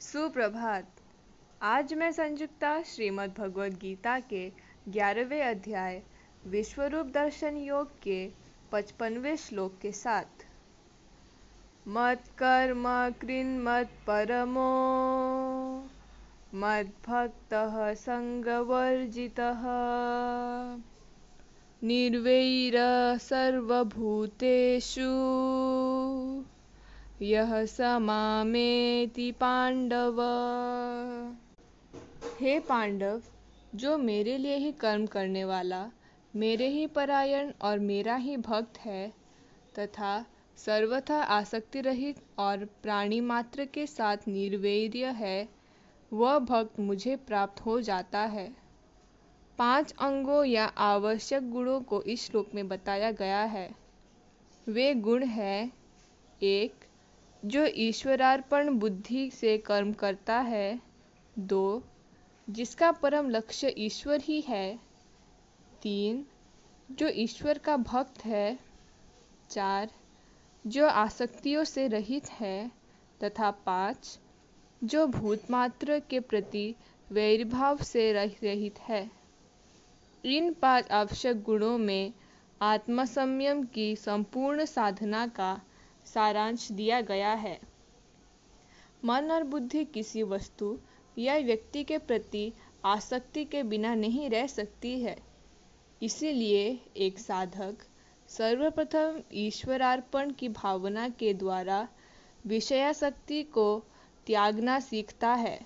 सुप्रभात। आज मैं संयुक्ता श्रीमद् भगवद गीता के ग्यारहवें अध्याय, विश्वरूप दर्शन योग के पचपनवें श्लोक के साथ। मत कर्म कृन मत परमो मद भक्त संगवर्जित। निर्वैर सर्वभूतेषु। यह समामेति पांडव। हे पांडव, जो मेरे लिए ही कर्म करने वाला, मेरे ही परायण और मेरा ही भक्त है, तथा सर्वथा आसक्ति रहित और प्राणी मात्र के साथ निर्वैर्य है, वह भक्त मुझे प्राप्त हो जाता है। पाँच अंगों या आवश्यक गुणों को इस श्लोक में बताया गया है। वे गुण है, एक जो ईश्वरार्पण बुद्धि से कर्म करता है, दो, जिसका परम लक्ष्य ईश्वर ही है, तीन, जो ईश्वर का भक्त है, चार, जो आसक्तियों से रहित है, तथा पाँच, जो भूतमात्र के प्रति वैरभाव से रहित है। इन पाँच आवश्यक गुणों में आत्मसंयम की संपूर्ण साधना का सारांश दिया गया है। मन और बुद्धि किसी वस्तु या व्यक्ति के प्रति आसक्ति के बिना नहीं रह सकती है। इसीलिए एक साधक सर्वप्रथम ईश्वरार्पण की भावना के द्वारा विषयाशक्ति को त्यागना सीखता है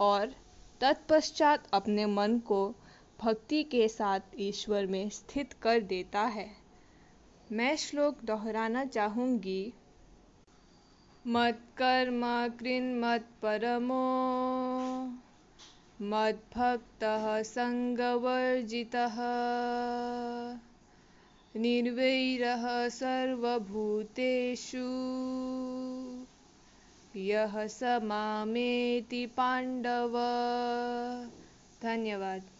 और तत्पश्चात अपने मन को भक्ति के साथ ईश्वर में स्थित कर देता है। मैं श्लोक दोहराना चाहूँगी। मत कर्म कृन मत परमो। मत भक्त संगवर्जितः। निर्वैरः सर्वभूतेषु। यह समामेति पांडव धन्यवाद।